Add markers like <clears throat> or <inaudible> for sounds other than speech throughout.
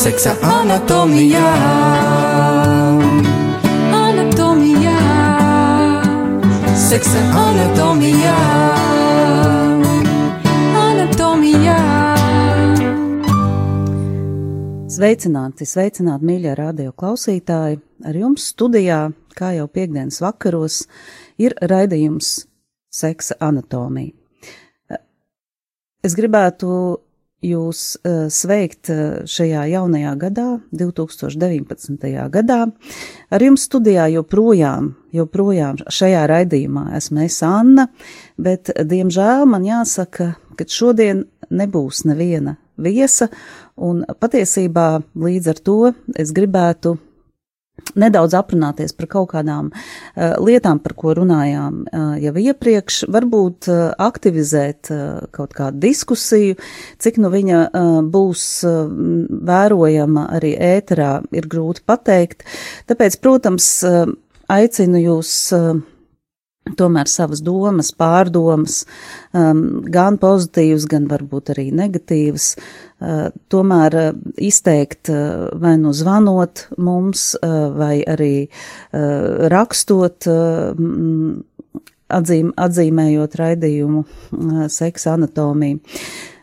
seksa anatomijā. Anatomijā, seksa anatomijā. Anatomijā. Sveicināti, sveicināti, mīļie radio klausītāji! Ar jums studijā, kā jau piekdienas vakaros, ir raidījums Seksa anatomija. Es gribētu jūs uh, sveikt uh, šajā jaunajā gadā, 2019. gadā. Ar jums studijā joprojām, joprojām šajā raidījumā esmu es Anna, bet, diemžēl, man jāsaka, ka šodien nebūs neviena viesa, un patiesībā līdz ar to es gribētu nedaudz aprunāties par kaut kādām uh, lietām, par ko runājām uh, jau iepriekš, varbūt uh, aktivizēt uh, kaut kādu diskusiju, cik nu viņa uh, būs uh, vērojama arī ēterā, ir grūti pateikt. Tāpēc, protams, uh, aicinu jūs. Uh, tomēr savas domas, pārdomas, um, gan pozitīvas, gan varbūt arī negatīvas, uh, tomēr uh, izteikt uh, vai nu zvanot mums, vai arī rakstot, uh, atzīm, atzīmējot raidījumu seksa anatomiju.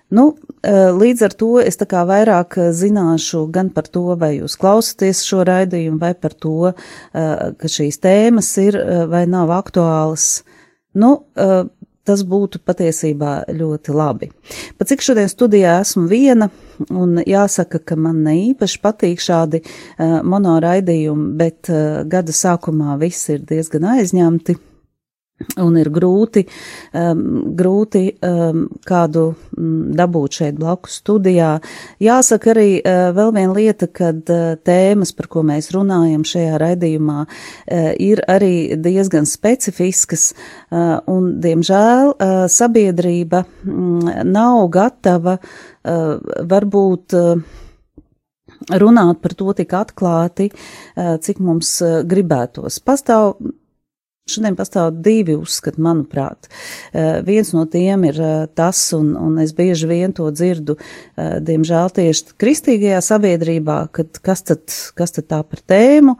Nu, līdz ar to es vairāk zināšu gan par to, vai jūs klausaties šo raidījumu, vai par to, ka šīs tēmas ir vai nav aktuālas. Nu, tas būtu patiesībā ļoti labi. Pat cik šodien studijā esmu viena, un jāsaka, ka man ne īpaši patīk šādi monoraidījumi, bet gada sākumā viss ir diezgan aizņemti un ir grūti, um, grūti um, kādu um, dabūt šeit blakus studijā. Jāsaka arī uh, vēl viena lieta, kad uh, tēmas, par ko mēs runājam šajā raidījumā, uh, ir arī diezgan specifiskas, uh, un, diemžēl, uh, sabiedrība mm, nav gatava uh, varbūt. Uh, runāt par to tik atklāti, uh, cik mums uh, gribētos. Pastāv Šodien pastāv divi uzskati, manuprāt. Uh, viens no tiem ir uh, tas, un, un es bieži vien to dzirdu, uh, diemžēl tieši kristīgajā sabiedrībā, kad kas tad, kas tad tā par tēmu,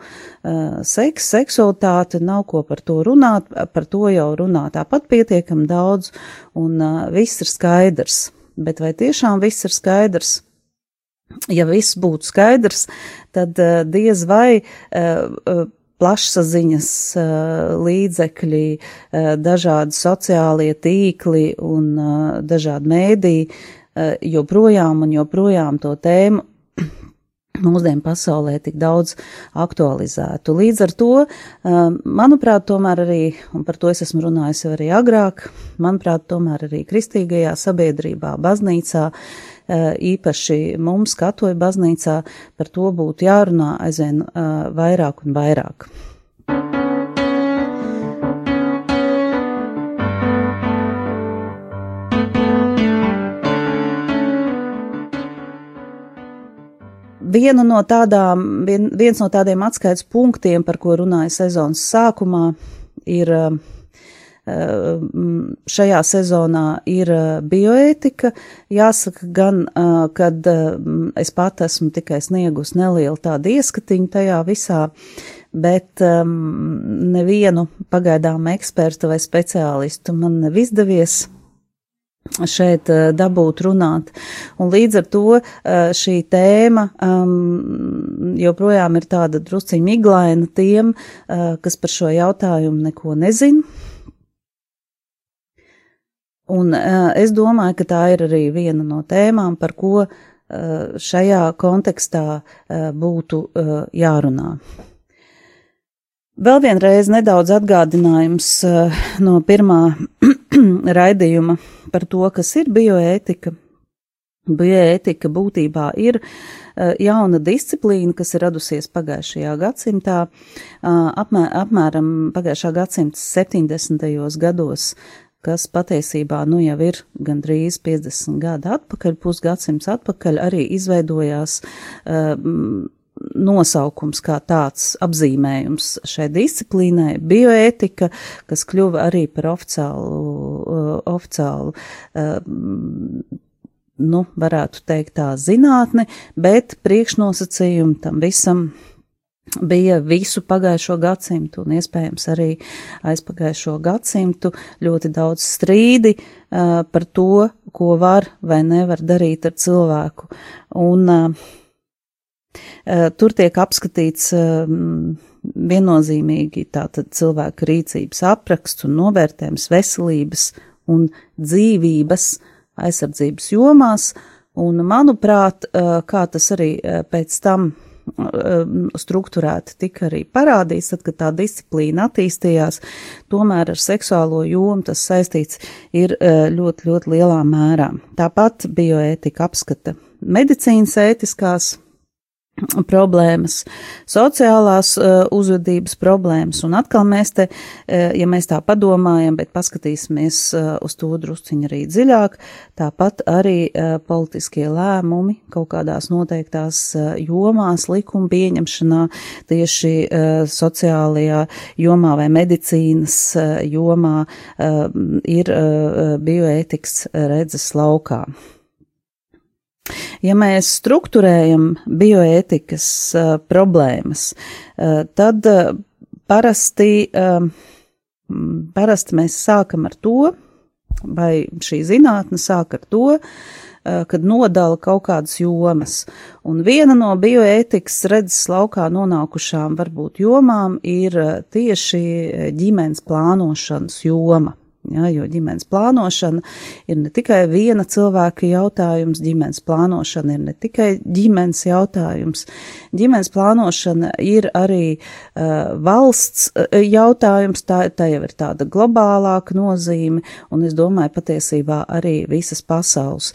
seks, seksualitāte, nav ko par to runāt, par to jau runā tāpat pietiekam daudz, un viss ir skaidrs. Bet vai tiešām viss ir skaidrs? Ja viss būtu skaidrs, tad diez vai plašsaziņas līdzekļi, dažādi sociālie tīkli un dažādi mēdī joprojām un joprojām to tēmu <clears throat> mūsdienu pasaulē tik daudz aktualizētu. Līdz ar to, manuprāt, tomēr arī, un par to es esmu runājis arī agrāk, manuprāt, tomēr arī kristīgajā sabiedrībā, baznīcā, īpaši mums, katoļu baznīcā, par to būtu jārunā aizvien vairāk un vairāk. Viena no tādām, vien, viens no tādiem atskaites punktiem, par ko runāja sezonas sākumā, ir uh, šajā sezonā ir bioētika. Jāsaka gan, kad es pat esmu tikai sniegus nelielu tādu ieskatiņu tajā visā, bet nevienu pagaidām ekspertu vai speciālistu man nav izdevies šeit dabūt runāt. Un līdz ar to šī tēma um, joprojām ir tāda drusciņa miglaina tiem, uh, kas par šo jautājumu neko nezin. Un uh, es domāju, ka tā ir arī viena no tēmām, par ko uh, šajā kontekstā uh, būtu uh, jārunā. Vēl vienreiz nedaudz atgādinājums uh, no pirmā <clears throat> raidījuma par to, kas ir bioētika. Bioētika būtībā ir uh, jauna disciplīna, kas ir radusies pagājušajā gadsimtā, uh, apmēr, apmēram pagājušā gadsimta 70. gados kas patiesībā nu jau ir gandrīz 50 gadi atpakaļ, pusgadsimts atpakaļ, arī izveidojās uh, nosaukums kā tāds apzīmējums šai disciplīnai - bioētika, kas kļuva arī par oficiālu, uh, oficiālu uh, nu, varētu teikt tā zinātne, bet priekšnosacījumi tam visam bija visu pagājušo gadsimtu un iespējams arī aizpagājušo gadsimtu ļoti daudz strīdi uh, par to, ko var vai nevar darīt ar cilvēku. Un uh, uh, tur tiek apskatīts viennozīmīgi tātad cilvēka rīcības apraksts un novērtējums veselības un dzīvības aizsardzības jomās, un manuprāt, kā tas arī pēc tam Struktūrēti tika arī parādīts, tad, kad tā disciplīna attīstījās, tomēr ar seksuālo jomu tas saistīts ir uh, ļoti, ļoti lielā mērā. Tāpat bioētika apskata medicīnas ētiskās problēmas, sociālās uh, uzvedības problēmas, un atkal mēs te, uh, ja mēs tā padomājam, bet paskatīsimies uh, uz to drusciņu arī dziļāk, tāpat arī politiskie lēmumi kaut kādās noteiktās jomās, likuma pieņemšanā, tieši sociālajā jomā vai medicīnas jomā ir bioētikas redzes laukā. Ja mēs strukturējam bioētikas uh, problēmas, uh, tad uh, parasti, uh, parasti mēs sākam ar to, vai šī zinātne sāk ar to, uh, kad nodala kaut kādas jomas. Un viena no bioētikas redzes laukā nonākušām varbūt jomām ir tieši ģimenes plānošanas joma. Ja, jo ģimenes plānošana ir ne tikai viena cilvēka jautājums, ģimenes plānošana ir ne tikai ģimenes jautājums. Ģimenes plānošana ir arī uh, valsts uh, jautājums, tā, tā jau ir tāda globālāka nozīme, un es domāju patiesībā arī visas pasaules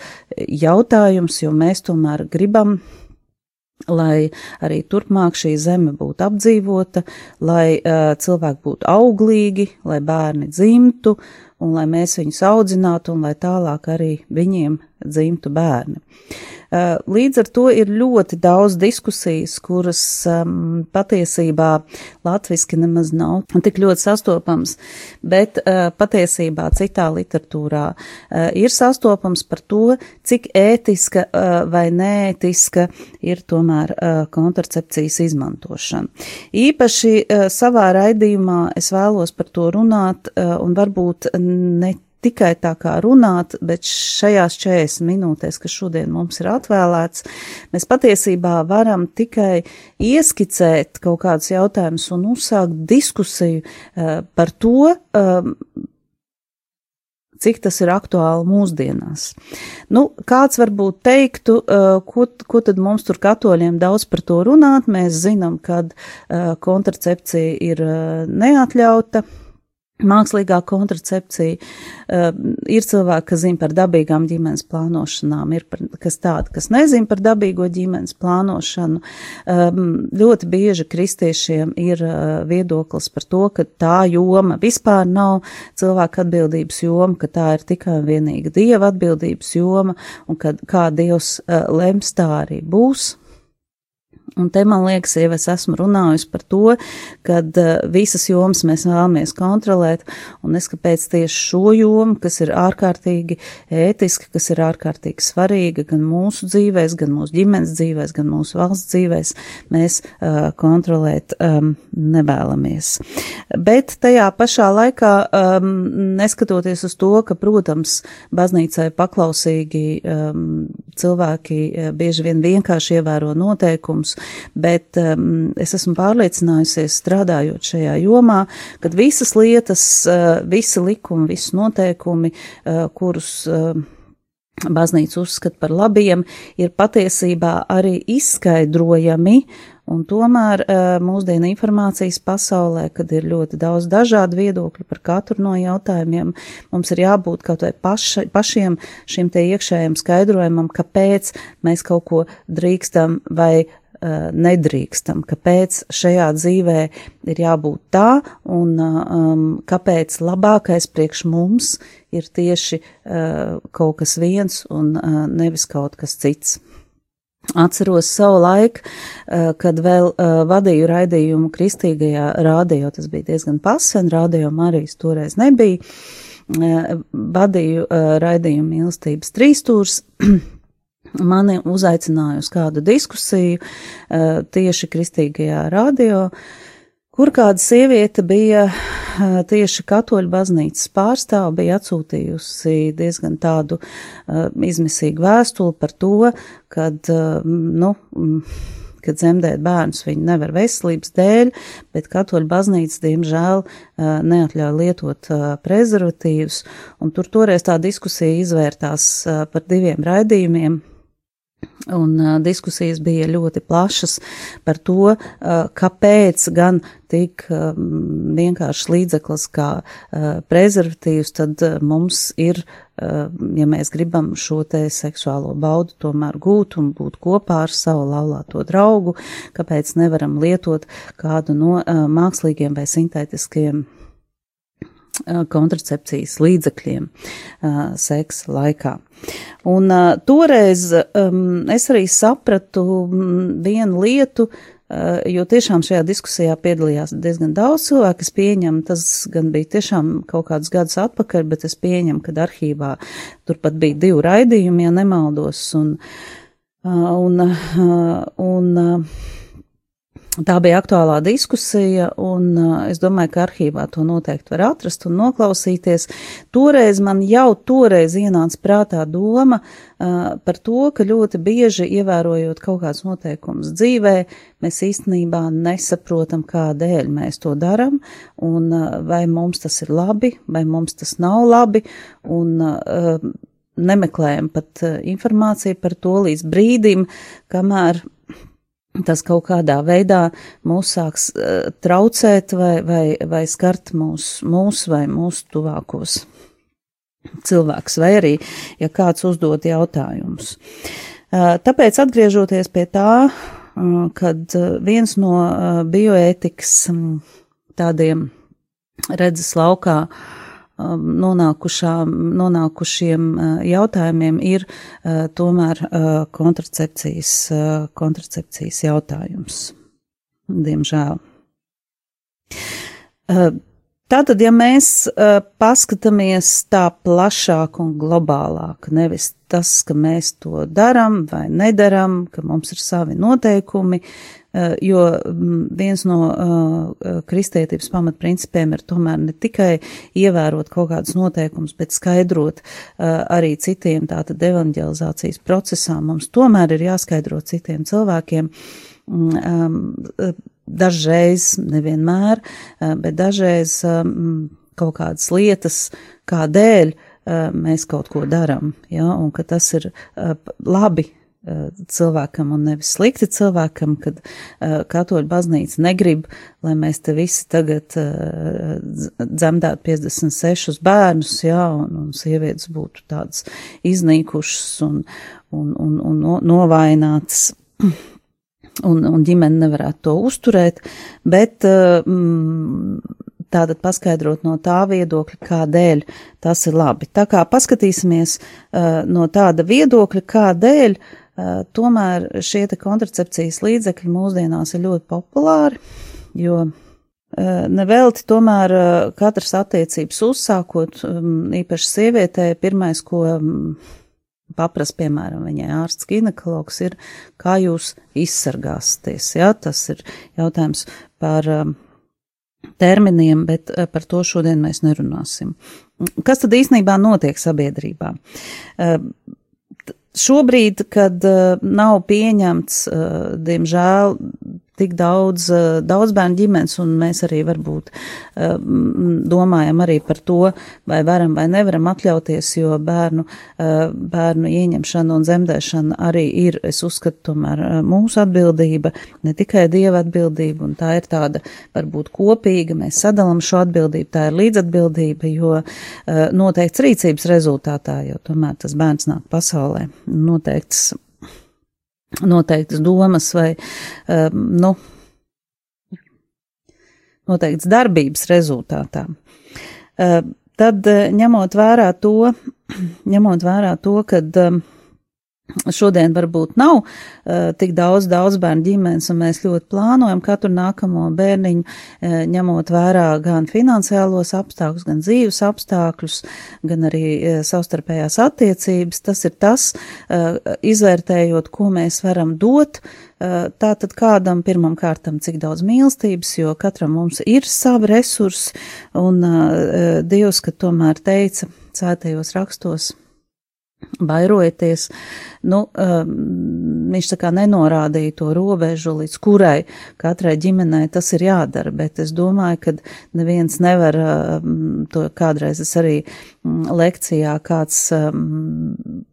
jautājums, jo mēs tomēr gribam lai arī turpmāk šī zeme būtu apdzīvota, lai uh, cilvēki būtu auglīgi, lai bērni dzimtu un lai mēs viņus audzinātu un lai tālāk arī viņiem dzimtu bērni. Uh, līdz ar to ir ļoti daudz diskusijas, kuras um, patiesībā latviski nemaz nav tik ļoti sastopams, bet uh, patiesībā citā literatūrā uh, ir sastopams par to, cik ētiska vai neētiska ir tomēr kontracepcijas izmantošana. Īpaši savā raidījumā es vēlos par to runāt un varbūt ne tikai tā kā runāt, bet šajās 40 minūtēs, kas šodien mums ir atvēlēts, mēs patiesībā varam tikai ieskicēt kaut kādus jautājumus un uzsākt diskusiju uh, par to, um, cik tas ir aktuāli mūsdienās. Nu, kāds varbūt teiktu, uh, ko, ko tad mums tur katoļiem daudz par to runāt, mēs zinām, ka uh, kontracepcija ir neatļauta, Mākslīgā kontracepcija uh, ir cilvēki, kas zina par dabīgām ģimenes plānošanām, ir par, kas tādi, kas nezina par dabīgo ģimenes plānošanu. Um, ļoti bieži kristiešiem ir uh, viedoklis par to, ka tā joma vispār nav cilvēka atbildības joma, ka tā ir tikai un vienīgi dieva atbildības joma, un ka kā dievs uh, lems, tā arī būs. Un te man liekas, jau es esmu runājusi par to, ka uh, visas jomas mēs vēlamies kontrolēt, un es kāpēc tieši šo jomu, kas ir ārkārtīgi ētiska, kas ir ārkārtīgi svarīga gan mūsu dzīvēs, gan mūsu ģimenes dzīvēs, gan mūsu valsts dzīvēs, mēs uh, kontrolēt um, nevēlamies. Bet tajā pašā laikā, um, neskatoties uz to, ka, protams, baznīcai paklausīgi um, cilvēki uh, bieži vien vienkārši ievēro noteikums, bet um, es esmu pārliecinājusies strādājot šajā jomā, ka visas lietas, uh, visi likumi, visi noteikumi, uh, kurus uh, baznīca uzskata par labiem, ir patiesībā arī izskaidrojami, un tomēr uh, mūsdienu informācijas pasaulē, kad ir ļoti daudz dažādu viedokļu par katru no jautājumiem, mums ir jābūt kaut vai paša, pašiem šim te iekšējiem skaidrojumam, kāpēc mēs kaut ko drīkstam vai uh, nedrīkstam, kāpēc šajā dzīvē ir jābūt tā un um, kāpēc labākais priekš mums ir tieši uh, kaut kas viens un uh, nevis kaut kas cits. Atceros savu laiku, kad vēl uh, vadīju raidījumu kristīgajā rādio, tas bija diezgan pasen, rādio Marijas toreiz nebija, uh, vadīju raidījumu mīlestības trīstūrs, <clears throat> mani uzaicināja uz kādu diskusiju tieši kristīgajā radio, kur kāda sieviete bija <laughs> tieši katoļu baznīcas pārstāva, bija atsūtījusi diezgan tādu uh, izmisīgu vēstuli par to, kad, nu, kad dzemdēt bērnus viņi nevar veselības dēļ, bet katoļu baznīca, diemžēl, neatļauj lietot prezervatīvus, un tur toreiz tā diskusija izvērtās par diviem raidījumiem Un uh, diskusijas bija ļoti plašas par to, uh, kāpēc gan tik um, vienkāršs līdzeklis kā uh, prezervatīvs, tad uh, mums ir, uh, ja mēs gribam šo te seksuālo baudu tomēr gūt un būt kopā ar savu laulāto draugu, kāpēc nevaram lietot kādu no uh, mākslīgiem vai sintētiskiem kontracepcijas līdzekļiem seksa laikā. Un toreiz es arī sapratu vienu lietu, jo tiešām šajā diskusijā piedalījās diezgan daudz cilvēku. Es pieņemu, tas gan bija tiešām kaut kādus gadus atpakaļ, bet es pieņemu, ka arhīvā turpat bija divi raidījumi, ja nemaldos, un, un, un, un Tā bija aktuālā diskusija, un uh, es domāju, ka arhīvā to noteikti var atrast un noklausīties. Toreiz man jau toreiz ienāca prātā doma uh, par to, ka ļoti bieži ievērojot kaut kāds noteikums dzīvē, mēs īstenībā nesaprotam, kādēļ mēs to daram, un uh, vai mums tas ir labi, vai mums tas nav labi, un uh, nemeklējam pat uh, informāciju par to līdz brīdim, kamēr tas kaut kādā veidā mūs sāks uh, traucēt vai, vai, vai skart mūs, mūs vai mūsu tuvākos cilvēks, vai arī, ja kāds uzdod jautājumus. Uh, tāpēc atgriežoties pie tā, uh, kad viens no bioētikas um, tādiem redzes laukā uh, nonākušiem uh, jautājumiem ir uh, tomēr uh, kontracepcijas, kontracepcijas jautājums. Diemžēl. Tātad, ja mēs paskatāmies tā plašāk un globālāk, nevis tas, ka mēs to darām vai nedaram, ka mums ir savi noteikumi, jo mm, viens no uh, kristietības pamatprincipiem ir tomēr ne tikai ievērot kaut kādus noteikumus, bet skaidrot uh, arī citiem tātad evanģelizācijas procesā. Mums tomēr ir jāskaidro citiem cilvēkiem. Um, dažreiz, nevienmēr, bet dažreiz um, kaut kādas lietas, kādēļ mēs kaut ko darām, ja, un ka tas ir labi Eh, cilvēkam un nevis slikti cilvēkam, kad uh, katoļu baznīca negrib, lai mēs te visi tagad uh, dzemdētu 56 bērnus, jā, un, un sievietes būtu tādas iznīkušas un, un, un, un no, novainātas. Un, un ģimene nevarētu to uzturēt, bet uh, mm, tātad paskaidrot no tā viedokļa, kādēļ tas ir labi. Tā kā paskatīsimies uh, no tāda viedokļa, kādēļ uh, Eh, tomēr šie kontracepcijas līdzekļi mūsdienās ir ļoti populāri, jo eh, nevelti tomēr eh, katras attiecības uzsākot, mm, īpaši sievietē, pirmais, ko mm, paprast, piemēram, viņai ārsts ginekologs, ir, kā jūs izsargāsieties. Ja? Tas ir jautājums par terminiem, bet par to šodien mēs nerunāsim. Kas tad īstenībā notiek sabiedrībā? Šobrīd, kad uh, nav pieņemts, uh, diemžēl, tik daudz, eh, daudz bērnu ģimenes, un mēs arī varbūt eh, domājam arī par to, vai varam vai nevaram atļauties, jo bērnu, eh, bērnu ieņemšana un zemdēšana arī ir, es uzskatu, tomēr mūsu atbildība, ne tikai Dieva atbildība, un tā ir tāda varbūt kopīga, mēs sadalam šo atbildību, tā ir līdzatbildība, jo noteikts rīcības rezultātā, jo tomēr tas bērns nāk pasaulē, noteikts noteiktas domas vai, um, nu, noteiktas darbības rezultātā. Uh, tad, uh, ņemot vērā to, <clears throat> ņemot vērā to, kad Šodien varbūt nav uh, tik daudz, daudz bērnu ģimenes, un mēs ļoti plānojam katru nākamo bērniņu, uh, ņemot vērā gan finansiālos apstākļus, gan dzīves apstākļus, gan arī uh, savstarpējās attiecības. Tas ir tas, uh, izvērtējot, ko mēs varam dot, tātad kādam pirmam kārtam, cik daudz mīlestības, jo katram mums ir savi resursi, un uh, Dievs, ka tomēr teica cētajos rakstos, Bairojieties, nu, um, viņš tā kā nenorādīja to robežu, līdz kurai katrai ģimenei tas ir jādara, bet es domāju, ka neviens nevar um, to kādreiz es arī um, lekcijā kāds um,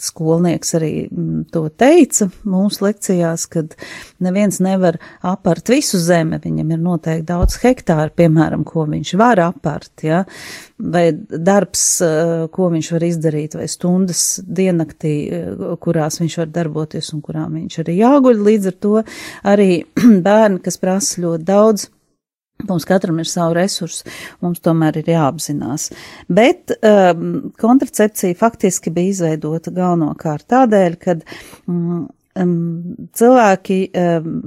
skolnieks arī mm, to teica mūsu lekcijās, kad neviens nevar apart visu zemi, viņam ir noteikti daudz hektāru, piemēram, ko viņš var apart, ja, vai darbs, eh, ko viņš var izdarīt, vai stundas diennaktī, eh, kurās viņš var darboties un kurām viņš arī jāguļ, līdz ar to arī <clears throat> bērni, kas prasa ļoti daudz, Mums katram ir savu resursu, mums tomēr ir jāapzinās. Bet um, kontracepcija faktiski bija izveidota galvenokārt tādēļ, ka um, cilvēki um,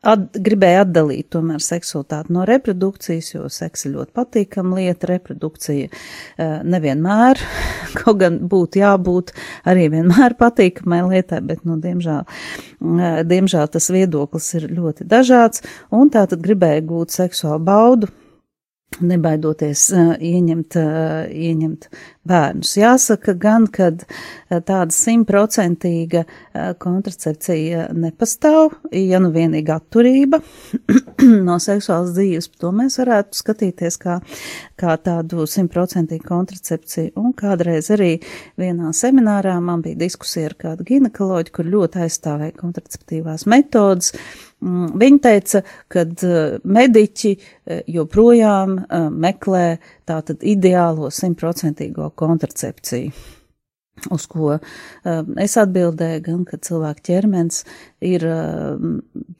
At, gribēja atdalīt tomēr seksualitāti no reprodukcijas, jo seks ir ļoti patīkama lieta, reprodukcija uh, nevienmēr, <laughs> kaut gan būtu jābūt arī vienmēr patīkamai lietai, bet, nu, diemžēl, uh, diemžēl tas viedoklis ir ļoti dažāds, un tā tad gribēja gūt seksuālu baudu nebaidoties uh, ieņemt, uh, ieņemt bērnus. Jāsaka gan, ka uh, tāda simtprocentīga kontracepcija nepastāv, ja nu vienīgi atturība <clears throat> no seksuālas dzīves, to mēs varētu skatīties kā, kā tādu simtprocentīgu kontracepciju. Un kādreiz arī vienā seminārā man bija diskusija ar kādu ginekoloģu, kur ļoti aizstāvēja kontraceptīvās metodas, Mm, viņa teica, ka eh, mediķi eh, joprojām eh, meklē tātad ideālo simtprocentīgo kontracepciju. Uz ko es atbildēju, gan, ka cilvēka ķermenis ir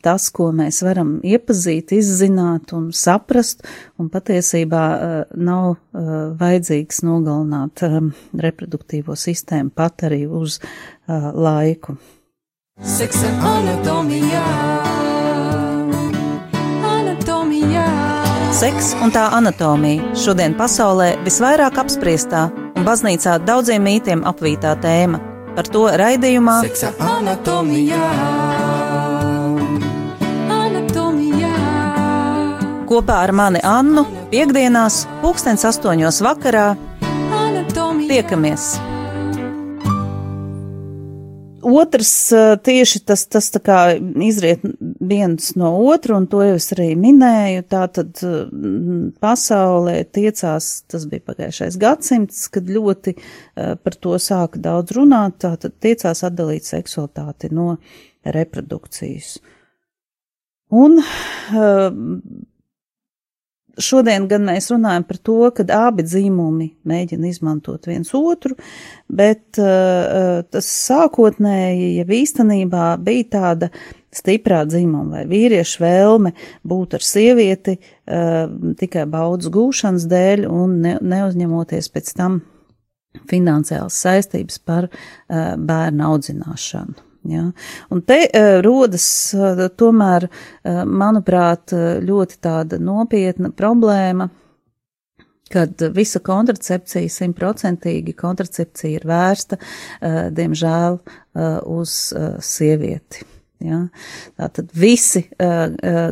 tas, ko mēs varam iepazīt, izzināt un saprast, un patiesībā nav vajadzīgs nogalināt reproduktīvo sistēmu pat arī uz laiku. Seksa. Anatomijā. Seks un tā anatomija šodien pasaulē visvairāk apspriestā un baznīcā daudziem mītiem apvītā tēma. Par to raidījumā Seksa anatomijā. anatomijā. Kopā ar mani Annu piekdienās, pulkstens astoņos vakarā. Anatomijā. Tiekamies! Otrs tieši tas, tas tā kā izriet viens no otru, un to jau es arī minēju, tā tad pasaulē tiecās, tas bija pagājušais gadsimts, kad ļoti par to sāka daudz runāt, tā tad tiecās atdalīt seksualitāti no reprodukcijas. Un Šodien gan mēs runājam par to, ka abi dzīmumi mēģina izmantot viens otru, bet uh, tas sākotnēji, ja īstenībā bija tāda stiprā dzīmuma vai vīriešu vēlme būt ar sievieti uh, tikai baudas gūšanas dēļ un ne, neuzņemoties pēc tam finansiālas saistības par uh, bērnu audzināšanu. Ja? Un te uh, rodas uh, tomēr, uh, manuprāt, ļoti tāda nopietna problēma, kad visa kontracepcija, simtprocentīgi kontracepcija ir vērsta, diemžēl, uz sievieti. Ja? Tātad visi,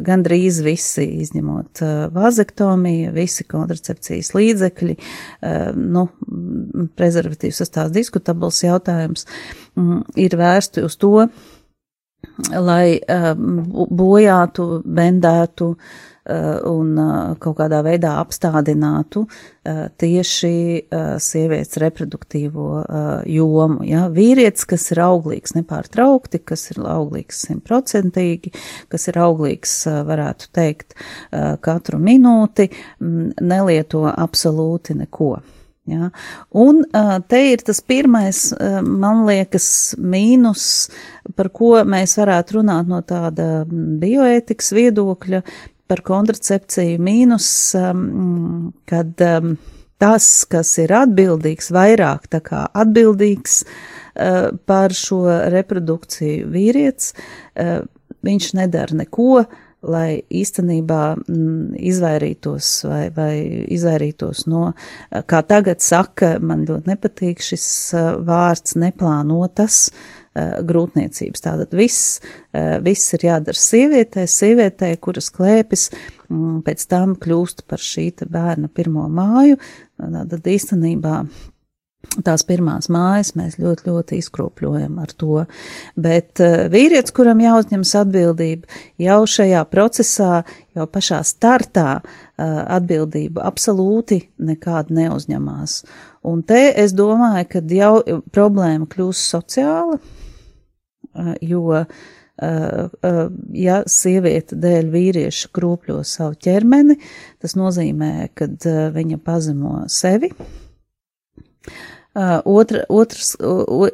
gandrīz visi, izņemot vazektomiju, visi kontracepcijas līdzekļi, nu, prezervatīvs tas tās diskutabls jautājums, mm, ir vērsti uz to, lai bojātu, bendētu, Eh, un eh, kaut kādā veidā apstādinātu eh, tieši sievietes reproduktīvo jomu. Ja? Vīrietis, kas ir auglīgs nepārtraukti, kas ir auglīgs simtprocentīgi, kas ir auglīgs, varētu teikt, katru minūti, nelieto absolūti neko. Ja? Un te ir tas pirmais, man liekas, mīnus, par ko mēs varētu runāt no tāda bioētikas viedokļa, par kontracepciju mīnus, kad tas, kas ir atbildīgs, vairāk tā kā atbildīgs par šo reprodukciju vīrietis, viņš nedara neko, lai īstenībā mm, izvairītos vai, vai izvairītos no, kā tagad saka, man ļoti nepatīk šis uh, vārds neplānotas uh, grūtniecības. Tātad viss, uh, viss ir jādara sievietē, sievietē, kuras klēpjas, mm, pēc tam kļūst par šī bērna pirmo māju, tad īstenībā tās pirmās mājas mēs ļoti, ļoti izkropļojam ar to. Bet uh, vīrietis, kuram jāuzņemas atbildība, jau šajā procesā, jau pašā startā uh, atbildību absolūti nekāda neuzņemās. Un te es domāju, ka jau problēma kļūst sociāla, uh, jo ja sieviete dēļ vīrieša kropļo savu ķermeni, tas nozīmē, ka viņa pazemo sevi, otra, otrs,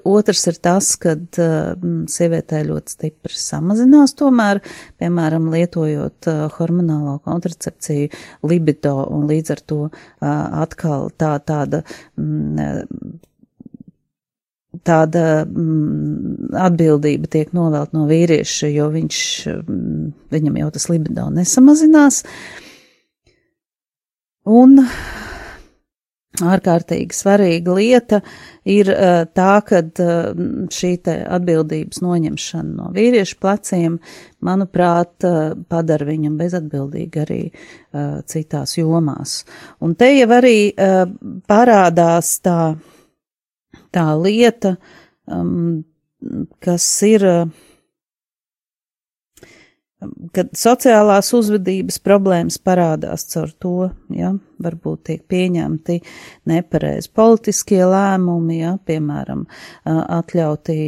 otrs ir tas, ka uh, sievietē ļoti stipri samazinās tomēr, piemēram, lietojot uh, hormonālo kontracepciju libido un līdz ar to atkal tā tāda. Tāda mm, atbildība tiek novelt no vīrieša, jo viņš, mm, viņam jau tas libido nesamazinās. Un ārkārtīgi svarīga lieta ir uh, tā, ka uh, šī te atbildības noņemšana no vīriešu pleciem, manuprāt, uh, padara viņam bezatbildīgi arī citās jomās. Un te jau arī parādās tā, tā lieta, um, kas ir kad sociālās uzvedības problēmas parādās caur to, ja, varbūt tiek pieņemti nepareizi politiskie lēmumi, ja, piemēram, atļauti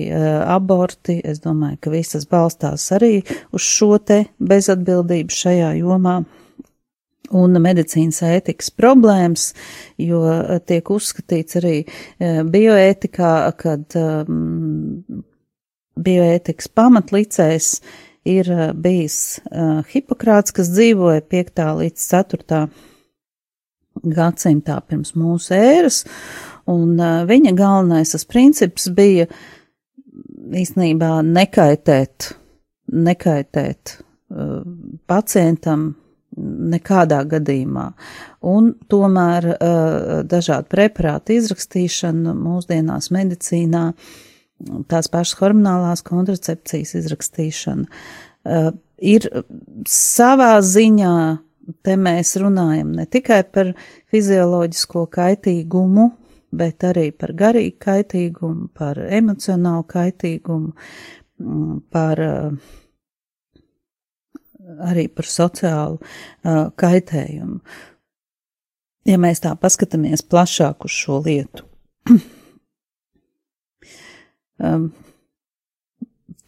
aborti, es domāju, ka visas balstās arī uz šo te bezatbildību šajā jomā. Un medicīnas ētikas problēmas, jo tiek uzskatīts arī bioētikā, kad um, bioētikas pamatlicējs uh, ir eh, bijis uh, Hipokrāts, kas dzīvoja 5. līdz 4. gadsimtā pirms mūsu ēras, un uh, viņa galvenais tas princips bija īstenībā nekaitēt, nekaitēt uh, pacientam nekādā gadījumā. Un tomēr uh, dažādu preparātu izrakstīšana mūsdienās medicīnā uh, tās pašas hormonālās kontracepcijas izrakstīšana. Uh, ir savā ziņā, te mēs runājam ne tikai par fizioloģisko kaitīgumu, bet arī par garīgu kaitīgumu, par emocionālu kaitīgumu, mm, par uh, arī par sociālu uh, kaitējumu. Ja mēs tā paskatāmies plašāk uz šo lietu. <clears throat> Um,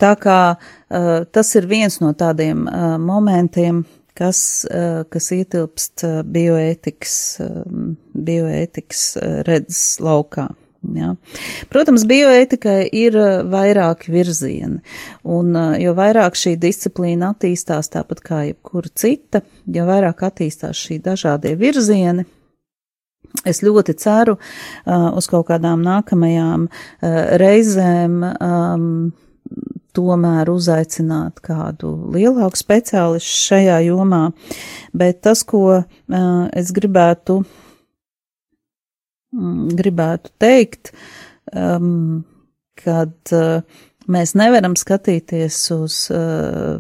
tā kā uh, tas ir viens no tādiem uh, momentiem, kas, uh, kas ietilpst bioētikas, um, bioētikas redzes laukā. Ja. Protams, bioētikai ir vairāki virzieni, un jo vairāk šī disciplīna attīstās tāpat kā jebkura cita, jo vairāk attīstās šī dažādie virzieni, Es ļoti ceru uh, uz kaut kādām nākamajām uh, reizēm um, tomēr uzaicināt kādu lielāku speciālistu šajā jomā, bet tas, ko uh, es gribētu, mm, gribētu teikt, um, kad uh, Mēs nevaram skatīties uz uh,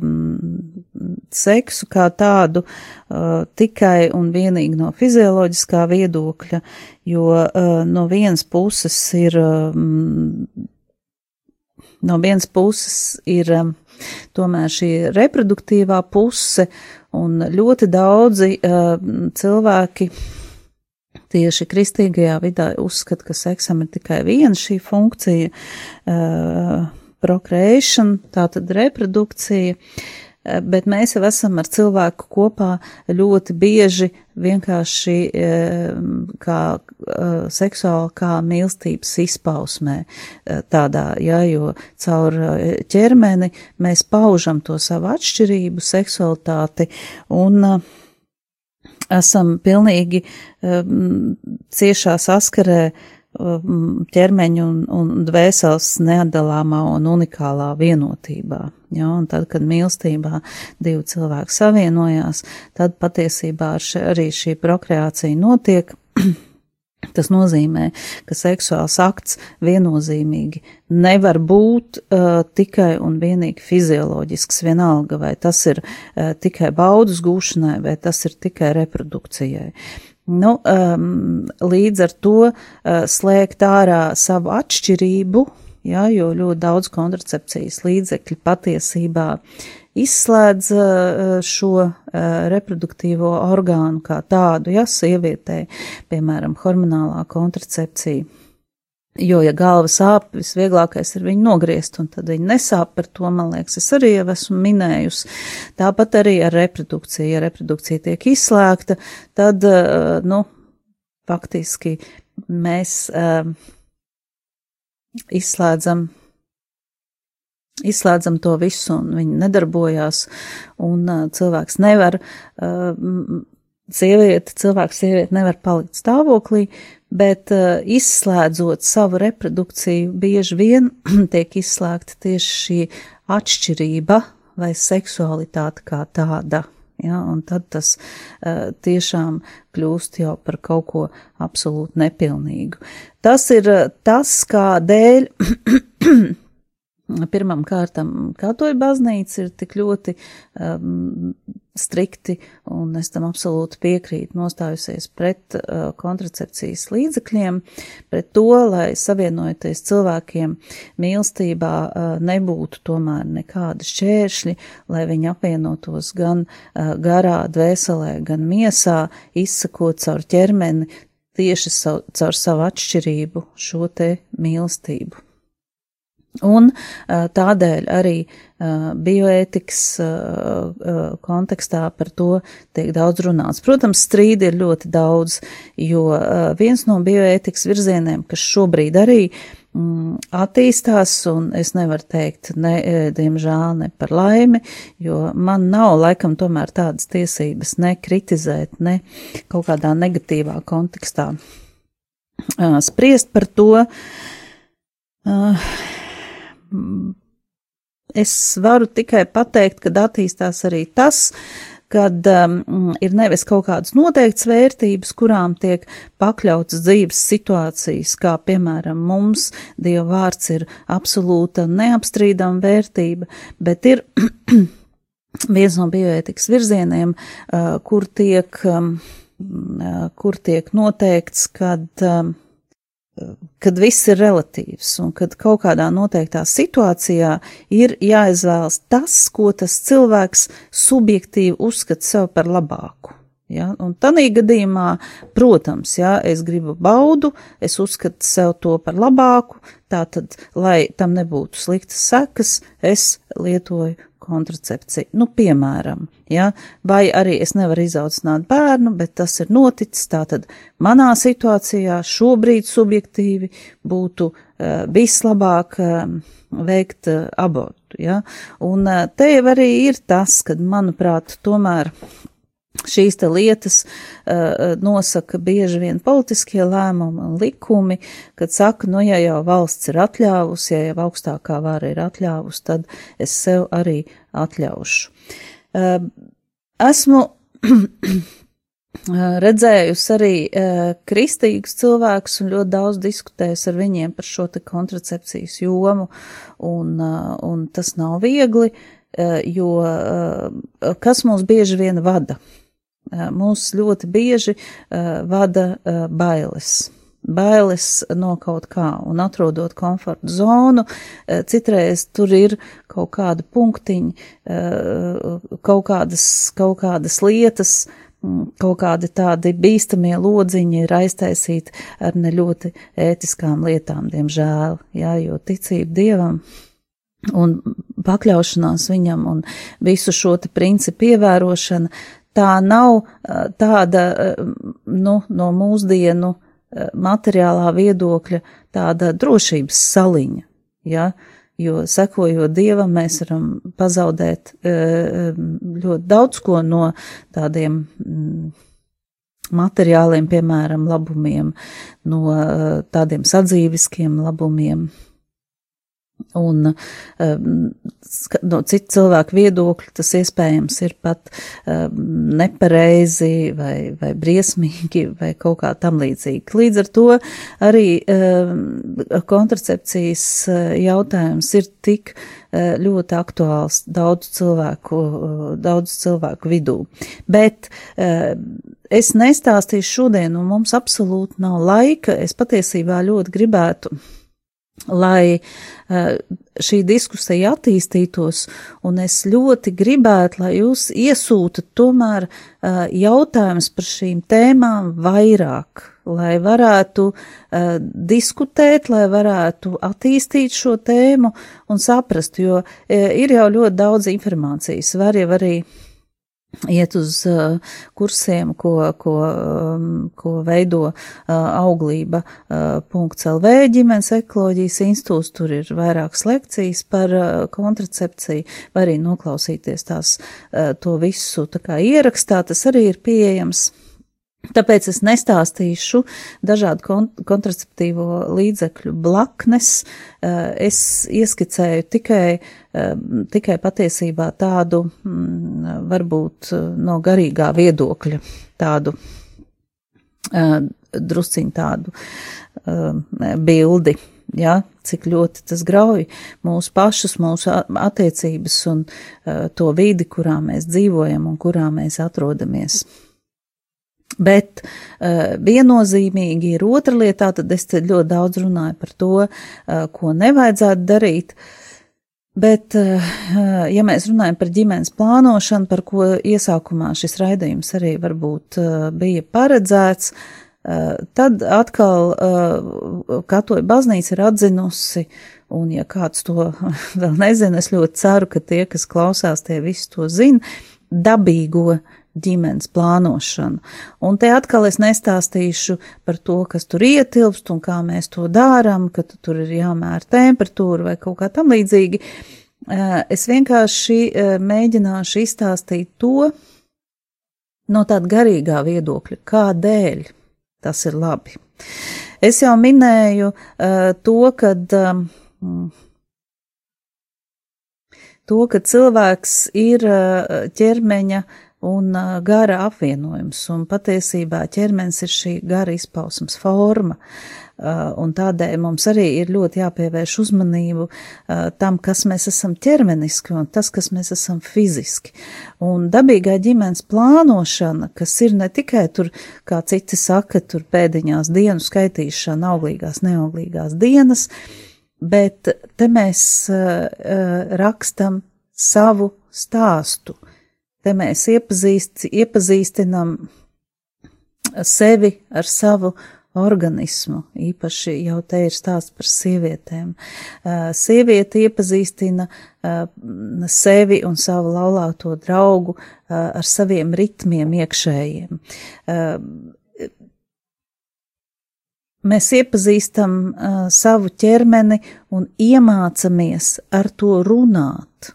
seksu kā tādu uh, tikai un vienīgi no fizioloģiskā viedokļa, jo uh, no vienas puses ir, um, no vienas puses ir um, tomēr šī reproduktīvā puse, un ļoti daudzi uh, cilvēki tieši kristīgajā vidē uzskata, ka seksam ir tikai viena šī funkcija. Uh, procreation, tātad reprodukcija, bet mēs jau esam ar cilvēku kopā ļoti bieži vienkārši eh, kā eh, seksuāli, kā mīlestības izpausmē tādā, jā, jo caur ķermeni mēs paužam to savu atšķirību, seksualitāti un esam pilnīgi ciešā saskarē ķermeņa un, un dvēseles neatdalāmā un unikālā vienotībā. Ja, un tad, kad mīlestībā divi cilvēki savienojās, tad patiesībā arī šī prokreācija notiek. <clears throat> Tas nozīmē, ka seksuāls akts viennozīmīgi nevar būt uh, tikai un vienīgi fizioloģisks, vienalga, vai tas ir uh, tikai baudas gūšanai, vai tas ir tikai reprodukcijai. Nu, um, līdz ar to uh, slēgt ārā savu atšķirību, ja, jo ļoti daudz kontracepcijas līdzekļu patiesībā izslēdz uh, šo uh, reproduktīvo orgānu kā tādu, ja sievietē, piemēram, hormonālā kontracepcija. Jo, ja galva sāp, visvieglākais ir viņu nogriezt, un tad viņa nesāp par to, man liekas, es arī jau esmu minējusi. Tāpat arī ar reprodukciju. Ja reprodukcija tiek izslēgta, tad, nu, faktiski mēs uh, izslēdzam, izslēdzam to visu, un viņi nedarbojās, un uh, cilvēks nevar, uh, sieviete, cilvēks, sieviete nevar palikt stāvoklī, bet uh, izslēdzot savu reprodukciju, bieži vien <clears throat> tiek izslēgta tieši šī atšķirība vai seksualitāte kā tāda. Ja, un tad tas uh, tiešām kļūst jau par kaut ko absolūti nepilnīgu. Tas ir uh, tas, kādēļ <clears throat> pirmam kārtam katoļu baznīca ir tik ļoti um, strikti, un es tam absolūti piekrītu, nostājusies pret uh, kontracepcijas līdzekļiem, pret to, lai savienojoties cilvēkiem mīlestībā uh, nebūtu tomēr nekādi šķēršļi, lai viņi apvienotos gan uh, garā, dvēselē, gan miesā, izsakot caur ķermeni tieši savu, caur savu atšķirību šo te mīlestību. Un tādēļ arī bioētikas kontekstā par to tiek daudz runāts. Protams, strīdi ir ļoti daudz, jo viens no bioētikas virzieniem, kas šobrīd arī mm, attīstās, un es nevaru teikt, ne, diemžēl, ne par laimi, jo man nav laikam tomēr tādas tiesības ne kritizēt, ne kaut kādā negatīvā kontekstā spriest par to. Uh, es varu tikai pateikt, ka attīstās arī tas, kad um, ir nevis kaut kādas noteiktas vērtības, kurām tiek pakļautas dzīves situācijas, kā piemēram mums Dieva vārds ir absolūta neapstrīdama vērtība, bet ir <clears throat> viens no bioētikas virzieniem, uh, kur tiek, um, uh, kur tiek noteikts, kad um, kad viss ir relatīvs un kad kaut kādā noteiktā situācijā ir jāizvēlas tas, ko tas cilvēks subjektīvi uzskata sev par labāku. Ja? Un tādā gadījumā, protams, ja es gribu baudu, es uzskatu sev to par labāku, tātad, lai tam nebūtu sliktas sekas, es lietoju kontracepciju. Nu, piemēram, ja, vai arī es nevaru izaudzināt bērnu, bet tas ir noticis, tātad manā situācijā šobrīd subjektīvi būtu uh, vislabāk uh, veikt uh, abortu, ja, un uh, te jau arī ir tas, kad, manuprāt, tomēr Šīs lietas uh, nosaka bieži vien politiskie lēmumi un likumi, kad saka, nu, ja jau valsts ir atļāvusi, ja jau augstākā vara ir atļāvusi, tad es sev arī atļaušu. Uh, esmu <clears throat> redzējusi arī uh, kristīgus cilvēkus un ļoti daudz diskutējusi ar viņiem par šo te kontracepcijas jomu, un, uh, un tas nav viegli, uh, jo kas mūs bieži vien vada? mūs ļoti bieži vada bailes. Bailes no kaut kā, un atrodot komforta zonu, citreiz tur ir kaut kāda punktiņa, kaut kādas, kaut kādas lietas, kaut kādi tādi bīstamie lodziņi ir aiztaisīti ar ne ļoti ētiskām lietām, diemžēl, jā, jo ticība Dievam un pakļaušanās viņam un visu šo te principu ievērošana tā nav tāda, nu, no mūsdienu materiālā viedokļa tāda drošības saliņa, ja, jo sekojot Dievam, mēs varam pazaudēt ļoti daudz ko no tādiem materiāliem, piemēram, labumiem, no tādiem sadzīviskiem labumiem. Un um, no citu cilvēku viedokļu tas iespējams ir pat um, nepareizi vai, vai briesmīgi <laughs> vai kaut kā tam līdzīgi. Līdz ar to arī um, kontracepcijas jautājums ir tik uh, ļoti aktuāls daudz cilvēku, uh, daudz cilvēku vidū. Bet uh, es nestāstīšu šodien, un mums absolūti nav laika. Es patiesībā ļoti gribētu lai uh, šī diskusija attīstītos, un es ļoti gribētu, lai jūs iesūtat tomēr uh, jautājumus par šīm tēmām vairāk, lai varētu uh, diskutēt, lai varētu attīstīt šo tēmu un saprast, jo ir jau ļoti daudz informācijas, var jau arī iet uz uh, kursiem, ko, ko, um, ko veido uh, auglība uh, .lv ģimenes ekoloģijas institūts, tur ir vairākas lekcijas par kontracepciju, var arī noklausīties tās, to visu tā kā ierakstā, tas arī ir pieejams. Tāpēc es nestāstīšu dažādu kont kontraceptīvo līdzekļu blaknes, eh, es ieskicēju tikai, eh, tikai patiesībā tādu, mm, varbūt eh, no garīgā viedokļa, tādu drusciņu tādu bildi, ja, cik ļoti tas grauj mūsu pašus, mūsu attiecības un to vidi, kurā mēs dzīvojam un kurā mēs atrodamies. Bet uh, viennozīmīgi ir otra lieta, tad es ļoti daudz runāju par to, uh, ko nevajadzētu darīt. Bet, uh, ja mēs runājam par ģimenes plānošanu, par ko iesākumā šis raidījums arī varbūt bija paredzēts, tad atkal Katoļa baznīca ir atzinusi, un ja kāds to <laughs> vēl nezina, es ļoti ceru, ka tie, kas klausās, tie visi to zina, dabīgo uh, ģimenes plānošanu. Un te atkal es nestāstīšu par to, kas tur ietilpst un kā mēs to dārām, ka tur ir jāmēra temperatūra vai kaut kā tam līdzīgi. Eh, es vienkārši eh, mēģināšu izstāstīt to no tāda garīgā viedokļa, kādēļ tas ir labi. Es jau minēju uh, to, kad um, to, ka cilvēks ir ķermeņa un gara apvienojums, un patiesībā ķermenis ir šī gara izpausmas forma, un tādēļ mums arī ir ļoti jāpievērš uzmanību tam, kas mēs esam ķermeniski un tas, kas mēs esam fiziski. Un dabīgā ģimenes plānošana, kas ir ne tikai tur, kā citi saka, tur pēdiņās dienu skaitīšana, auglīgās, neauglīgās dienas, bet te mēs rakstam savu stāstu Te mēs iepazīst, iepazīstinam sevi ar savu organismu, īpaši jau te ir stāsts par sievietēm. Sieviete iepazīstina sevi un savu laulāto draugu ar saviem ritmiem iekšējiem. Mēs iepazīstam savu ķermeni un iemācamies ar to runāt.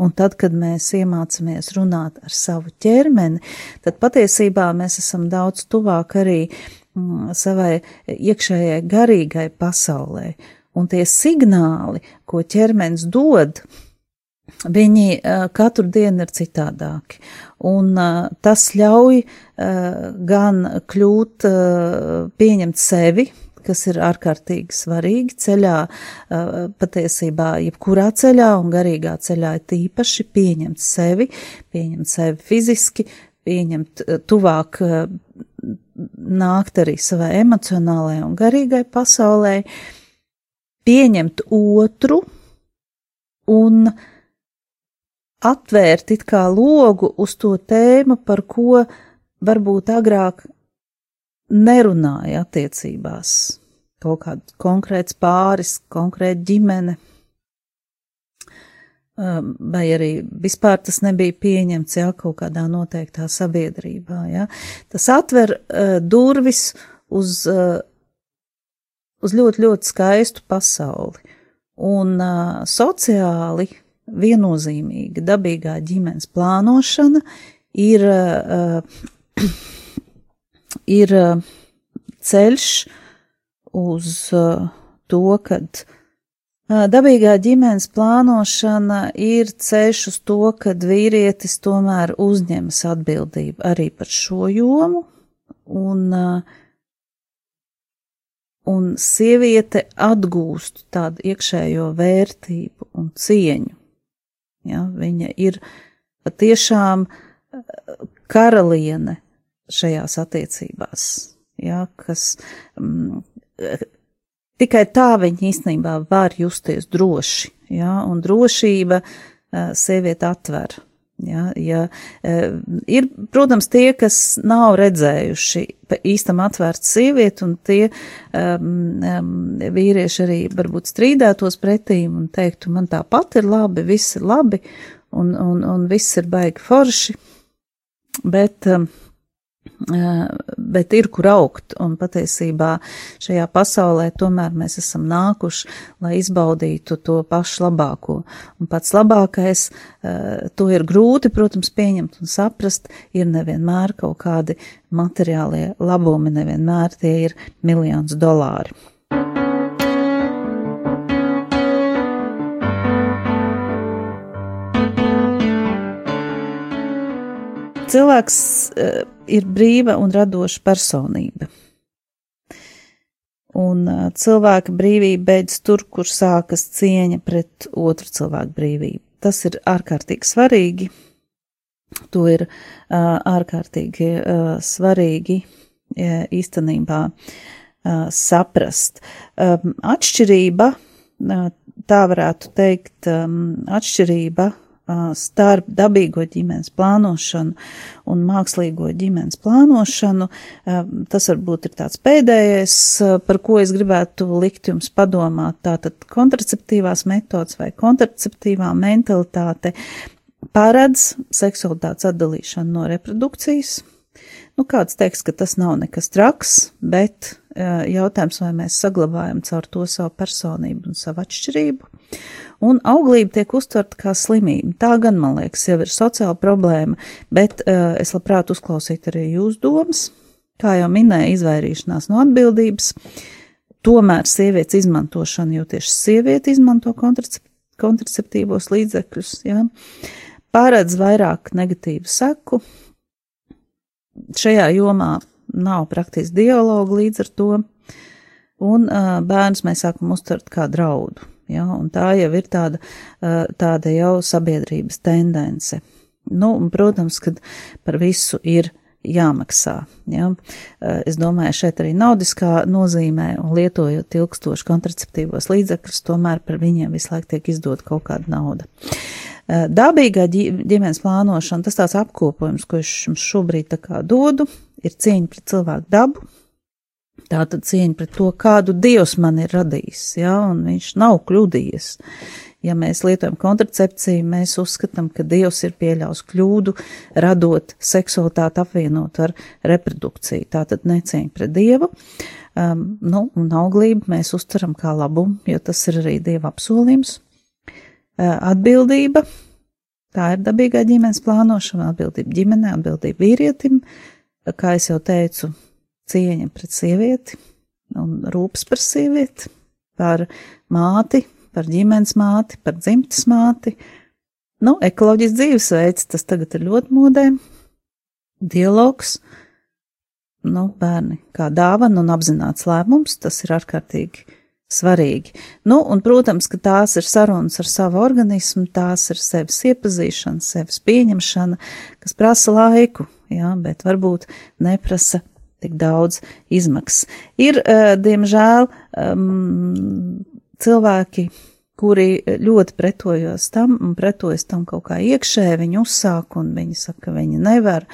Un tad, kad mēs iemācāmies runāt ar savu ķermeni, tad patiesībā mēs esam daudz tuvāk arī mm, savai iekšējai garīgai pasaulē. Un tie signāli, ko ķermenis dod, viņi uh, katru dienu ir citādāki. Un uh, tas ļauj uh, gan kļūt, pieņemt sevi, kas ir ārkārtīgi svarīgi ceļā, patiesībā jebkurā ceļā un garīgā ceļā ir tīpaši pieņemt sevi, pieņemt sevi fiziski, pieņemt tuvāk nākt arī savai emocionālajai un garīgai pasaulē, pieņemt otru un atvērt it kā logu uz to tēmu, par ko varbūt agrāk nerunāja attiecībās. Kaut kāds konkrēts pāris, konkrēta ģimene. Um, vai arī vispār tas nebija pieņemts, jā, kaut kādā noteiktā sabiedrībā, jā. Tas atver uh, durvis uz, uh, uz ļoti, ļoti skaistu pasauli. Un uh, sociāli viennozīmīga dabīgā ģimenes plānošana ir uh, <coughs> ir uh, ceļš uz uh, to, kad uh, dabīgā ģimenes plānošana ir ceļš uz to, kad vīrietis tomēr uzņemas atbildību arī par šo jomu, un, un sieviete atgūst tādu iekšējo vērtību un cieņu. Ja, viņa ir patiešām karaliene šajās attiecībās, ja, kas mm, <laughs> tikai tā viņa īstenībā var justies droši, ja, un drošība sieviete atver. Ja, ja, ir, protams, tie, kas nav redzējuši īstam atvērtu sievieti, un tie um, um, vīrieši arī varbūt strīdētos pretīm un teiktu, man tāpat ir labi, viss ir labi, un, un, un viss ir baigi forši, bet um, bet ir kur augt, un patiesībā šajā pasaulē tomēr mēs esam nākuši, lai izbaudītu to pašu labāko. Un pats labākais, to ir grūti, protams, pieņemt un saprast, ir nevienmēr kaut kādi materiālie labumi, nevienmēr tie ir miljons dolāri. Cilvēks uh, ir brīva un radoša personība. Un uh, cilvēka brīvība beidz tur, kur sākas cieņa pret otru cilvēku brīvību. Tas ir ārkārtīgi svarīgi. To ir uh, ārkārtīgi uh, svarīgi uh, īstenībā uh, saprast. Um, atšķirība, uh, tā varētu teikt, um, atšķirība starp dabīgo ģimenes plānošanu un mākslīgo ģimenes plānošanu. Tas varbūt ir tāds pēdējais, par ko es gribētu likt jums padomāt. Tātad kontraceptīvās metodas vai kontraceptīvā mentalitāte paredz seksualitātes atdalīšanu no reprodukcijas. Nu, kāds teiks, ka tas nav nekas traks, bet jautājums, vai mēs saglabājam caur to savu personību un savu atšķirību un auglība tiek uztverta kā slimība. Tā gan, man liekas, jau ir sociāla problēma, bet uh, es labprāt uzklausītu arī jūsu domas. Kā jau minēju, izvairīšanās no atbildības, tomēr sievietes izmantošana, jo tieši sieviete izmanto kontracep kontraceptīvos līdzekļus, jā, pārēdz vairāk negatīvu seku. Šajā jomā nav praktiski dialogu līdz ar to, un uh, bērns mēs sākam uztvert kā draudu. Ja, un tā jau ir tāda, tāda jau sabiedrības tendence. Nu, un, protams, ka par visu ir jāmaksā. Ja? Es domāju, šeit arī naudiskā nozīmē, un lietojot ilgstoši kontraceptīvos līdzekļus, tomēr par viņiem visu laiku tiek izdot kaut kāda nauda. Dabīgā ģimenes plānošana, tas tāds apkopojums, ko es jums šobrīd tā kā dodu, ir cieņa pret cilvēku dabu, Tā tad cieņa pret to, kādu dievs man ir radījis, ja, un viņš nav kļūdījies. Ja mēs lietojam kontracepciju, mēs uzskatām, ka dievs ir pieļaus kļūdu, radot seksualitāti apvienot ar reprodukciju. Tā tad necieņa pret dievu, um, nu, un auglību mēs uztveram kā labumu, jo tas ir arī dieva apsolījums. Uh, atbildība, tā ir dabīgā ģimenes plānošana, atbildība ģimenē, atbildība vīrietim, kā jau teicu, cieņa pret sievieti un rūpes par sievieti, par māti, par ģimenes māti, par dzimtas māti. Nu, ekoloģisks dzīvesveids, tas tagad ir ļoti modē. Dialogs, nu, bērni kā dāvana un apzināts lēmums, tas ir ārkārtīgi svarīgi. Nu, un, protams, ka tās ir sarunas ar savu organismu, tās ir sevis iepazīšana, sevis pieņemšana, kas prasa laiku, jā, bet varbūt neprasa tik daudz izmaksas. Ir, uh, diemžēl, um, cilvēki, kuri ļoti pretojas tam un pretojas tam kaut kā iekšē, viņi uzsāk un viņi saka, ka viņi nevar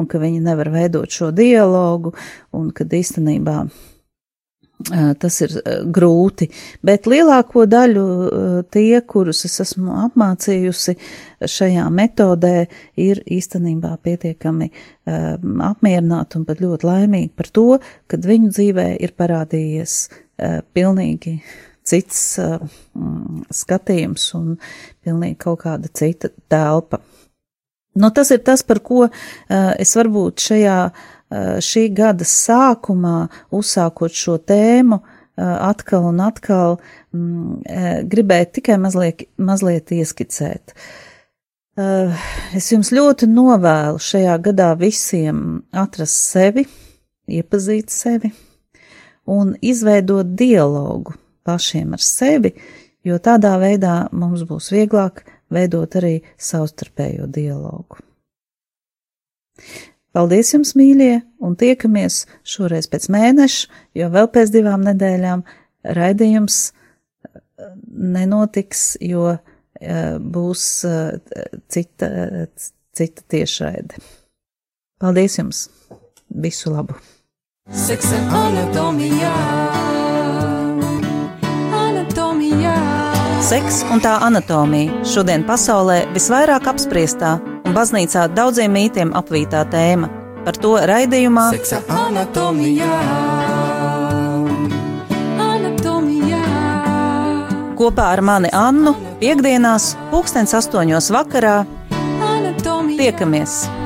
un ka viņi nevar veidot šo dialogu un kad īstenībā tas ir grūti, bet lielāko daļu tie, kurus es esmu apmācījusi šajā metodē, ir īstenībā pietiekami apmierināti un pat ļoti laimīgi par to, kad viņu dzīvē ir parādījies pilnīgi cits skatījums un pilnīgi kaut kāda cita telpa. Nu, tas ir tas, par ko es varbūt šajā šī gada sākumā, uzsākot šo tēmu, atkal un atkal mm, gribēju tikai mazliet, mazliet ieskicēt. Es jums ļoti novēlu šajā gadā visiem atrast sevi, iepazīt sevi un izveidot dialogu pašiem ar sevi, jo tādā veidā mums būs vieglāk veidot arī savstarpējo dialogu. Paldies jums, mīļie, un tiekamies šoreiz pēc mēneša, jo vēl pēc divām nedēļām raidījums eh, nenotiks, jo eh, būs eh, cita, cita tiešraide. Paldies jums! Visu labu! Seksa anatomijā, anatomijā. Seks un tā anatomija šodien pasaulē visvairāk apspriestā un baznīcā daudziem mītiem apvītā tēma. Par to raidījumā Seksa anatomijā, anatomijā. kopā ar mani Annu piekdienās, pulkstens astoņos vakarā Anatomija. tiekamies!